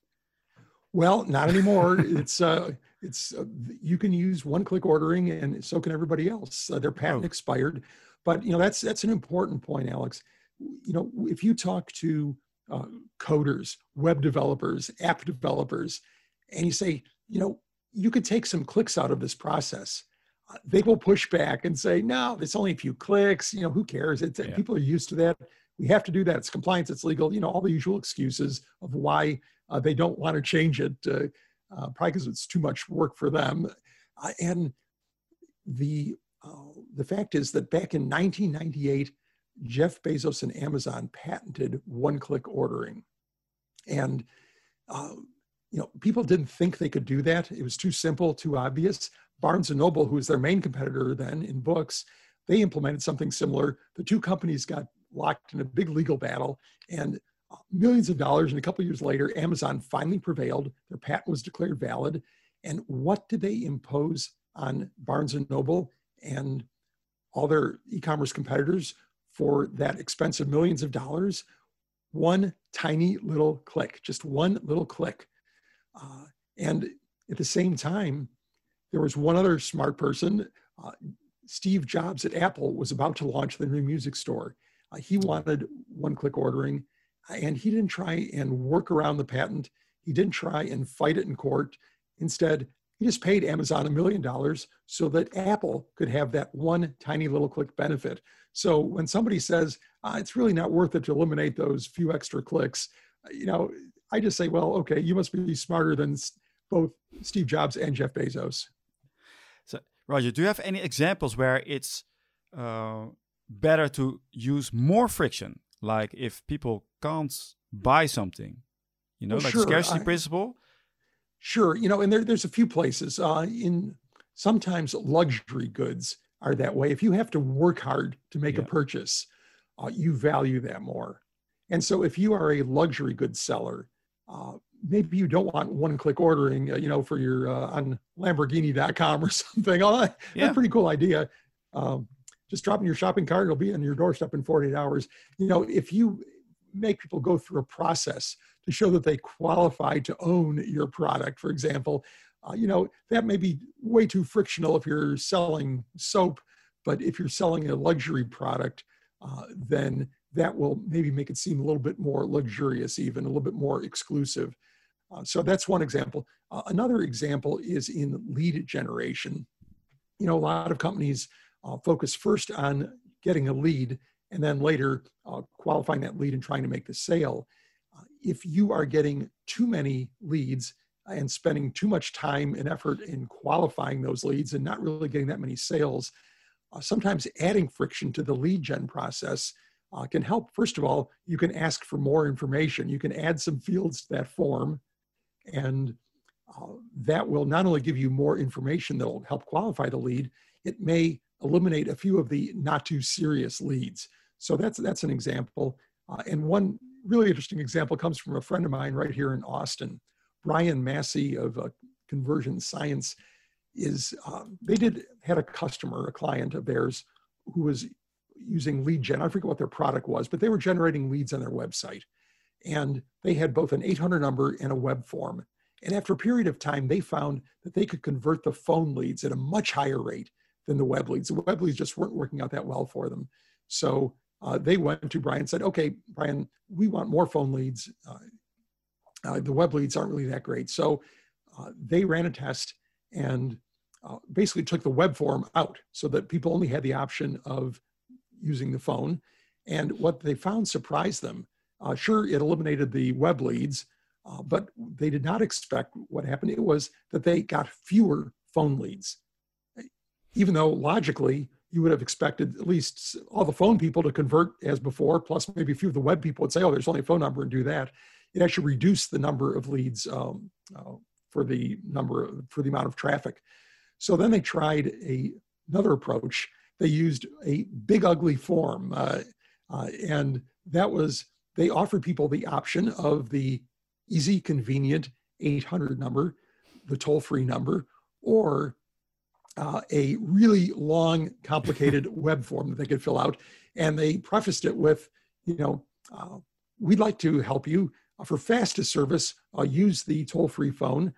Well, not anymore. it's uh, it's uh, you can use one-click ordering, and so can everybody else. Uh, their patent oh. expired, but you know that's that's an important point, Alex. You know, if you talk to uh, coders, web developers, app developers, and you say, you know, you could take some clicks out of this process. Uh, they will push back and say, no, it's only a few clicks. You know, who cares? It's, yeah. People are used to that. We have to do that. It's compliance. It's legal. You know, all the usual excuses of why uh, they don't want to change it, uh, uh probably because it's too much work for them. Uh, and the uh, the fact is that back in 1998, Jeff Bezos and Amazon patented one-click ordering, and you know people didn't think they could do that. It was too simple, too obvious. Barnes and Noble, who was their main competitor then in books, they implemented something similar. The two companies got locked in a big legal battle, and uh, millions of dollars. And a couple years later, Amazon finally prevailed. Their patent was declared valid. And what did they impose on Barnes and Noble and all their e-commerce competitors for that expensive millions of dollars? One tiny little click, just one little click. Uh, and at the same time, there was one other smart person. Uh, Steve Jobs at Apple was about to launch the new music store. Uh, he wanted one click ordering, and he didn't try and work around the patent. He didn't try and fight it in court. Instead, he just paid Amazon a million dollars so that Apple could have that one tiny little click benefit. So when somebody says uh, it's really not worth it to eliminate those few extra clicks, you know, I just say, well, okay, you must be smarter than both Steve Jobs and Jeff Bezos. So, Roger, do you have any examples where it's uh, better to use more friction? Like if people can't buy something, you know, well, like sure. scarcity I, principle. Sure, you know, and there, there's a few places. Uh, in sometimes luxury goods are that way. If you have to work hard to make yeah. a purchase, uh, you value that more. And so, if you are a luxury goods seller, uh, maybe you don't want one-click ordering, uh, you know, for your uh, on Lamborghini.com or something. Oh, that's yeah. a pretty cool idea. Um, just dropping your shopping cart, it'll be on your doorstep in 48 hours. You know, if you make people go through a process to show that they qualify to own your product, for example, uh, you know, that may be way too frictional if you're selling soap, but if you're selling a luxury product, uh, then that will maybe make it seem a little bit more luxurious, even a little bit more exclusive. Uh, so that's one example. Uh, another example is in lead generation. You know, a lot of companies uh, focus first on getting a lead and then later uh, qualifying that lead and trying to make the sale. Uh, if you are getting too many leads and spending too much time and effort in qualifying those leads and not really getting that many sales, uh, sometimes adding friction to the lead gen process uh, can help. First of all, you can ask for more information. You can add some fields to that form, and uh, that will not only give you more information that will help qualify the lead, it may eliminate a few of the not too serious leads. So that's that's an example. Uh, and one really interesting example comes from a friend of mine right here in Austin, Brian Massey of uh, Conversion Science. Is uh, they did had a customer, a client of theirs, who was using lead gen. I forget what their product was, but they were generating leads on their website. And they had both an 800 number and a web form. And after a period of time, they found that they could convert the phone leads at a much higher rate than the web leads. The web leads just weren't working out that well for them. So uh, they went to Brian and said, okay, Brian, we want more phone leads. Uh, uh, the web leads aren't really that great. So uh, they ran a test and uh, basically took the web form out so that people only had the option of using the phone. And what they found surprised them. Uh, sure, it eliminated the web leads, uh, but they did not expect what happened. It was that they got fewer phone leads. Even though logically, you would have expected at least all the phone people to convert as before, plus maybe a few of the web people would say, oh, there's only a phone number and do that. It actually reduced the number of leads um, uh, for the number, for the amount of traffic. So then they tried a, another approach they used a big ugly form. Uh, uh, and that was, they offered people the option of the easy, convenient 800 number, the toll free number, or uh, a really long, complicated web form that they could fill out. And they prefaced it with, you know, uh, we'd like to help you uh, for fastest service, uh, use the toll free phone.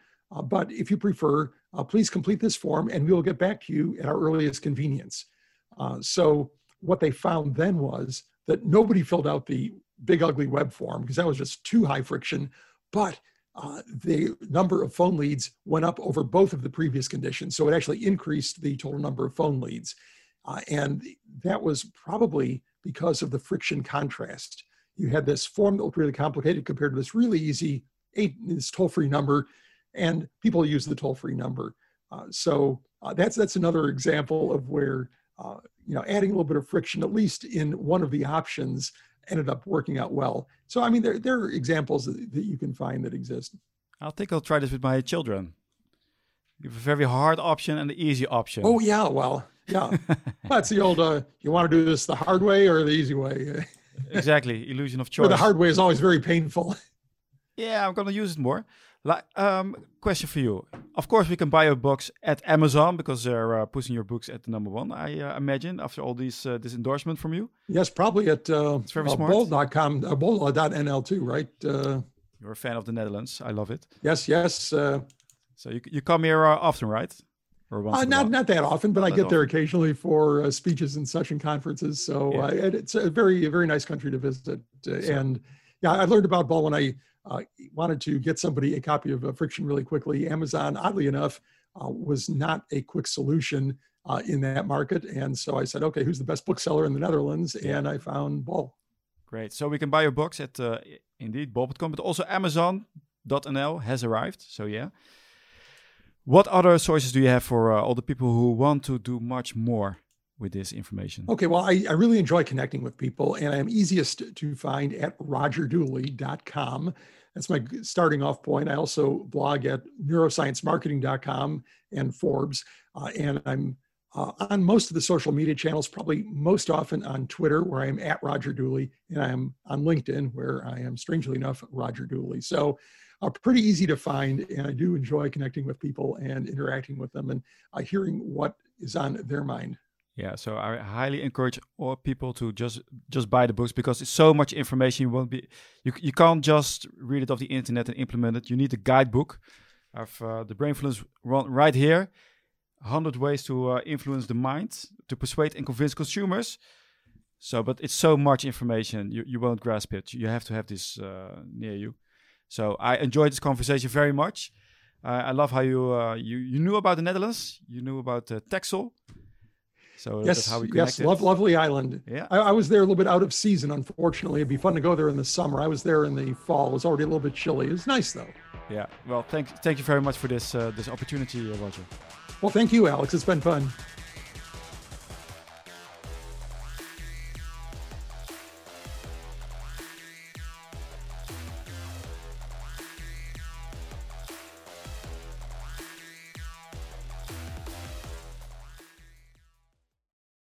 but if you prefer, please complete this form and we will get back to you at our earliest convenience. Uh, so what they found then was that nobody filled out the big ugly web form because that was just too high friction, but uh, the number of phone leads went up over both of the previous conditions. So it actually increased the total number of phone leads. Uh, and that was probably because of the friction contrast. You had this form that looked really complicated compared to this really easy eight this toll free number, and people use the toll free number. Uh, so uh, that's that's another example of where uh, you know adding a little bit of friction, at least in one of the options, ended up working out well. So I mean, there there are examples that, that you can find that exist. I think I'll try this with my children. You have a very hard option and the easy option. Oh yeah, well yeah, that's the old. Uh, you want to do this the hard way or the easy way? exactly, illusion of choice. Or the hard way is always very painful. Yeah, I'm gonna use it more. Like, um, question for you. Of course, we can buy your books at Amazon because they're uh, pushing your books at the number one. I uh, imagine after all these uh, this endorsement from you. Yes, probably at uh, it's very uh, smart. Bol.com, uh, Bol.nl too, right? Uh, You're a fan of the Netherlands. I love it. Yes, yes. Uh, so you you come here uh, often, right? Or uh, not not that often, but not I get there occasionally for uh, speeches and such and conferences. So yeah. uh, it's a very very nice country to visit. Uh, so, and yeah, I learned about Bol when I uh, wanted to get somebody a copy of uh, Friction really quickly. Amazon, oddly enough, was not a quick solution in that market, and so I said, okay, who's the best bookseller in the Netherlands? And I found Bol. Great. So we can buy your books at indeed Bol.com, but also Amazon.nl has arrived. So yeah. What other sources do you have for uh, all the people who want to do much more with this information? Okay, well, I, I really enjoy connecting with people, and I'm easiest to find at rogerdooley.com. That's my starting off point. I also blog at neurosciencemarketing.com and Forbes, uh, and I'm uh, on most of the social media channels, probably most often on Twitter, where I am at Roger Dooley, and I am on LinkedIn, where I am strangely enough Roger Dooley. So are pretty easy to find. And I do enjoy connecting with people and interacting with them and uh, hearing what is on their mind. Yeah, so I highly encourage all people to just just buy the books because it's so much information. You won't be you you can't just read it off the internet and implement it. You need a guidebook. of uh, the Brainfluence run right here. 100 ways to uh, influence the mind to persuade and convince consumers. So, but it's so much information, you, you won't grasp it. You have to have this uh, near you. So I enjoyed this conversation very much. I love how you uh, you you knew about the Netherlands. You knew about uh, Texel. So yes, that's how we connected. Yes, lovely island. Yeah, I, I, was there a little bit out of season. Unfortunately, it'd be fun to go there in the summer. I was there in the fall. It was already a little bit chilly. It was nice though. Yeah. Well, thank thank you very much for this uh, this opportunity, Roger. Well, thank you, Alex. It's been fun.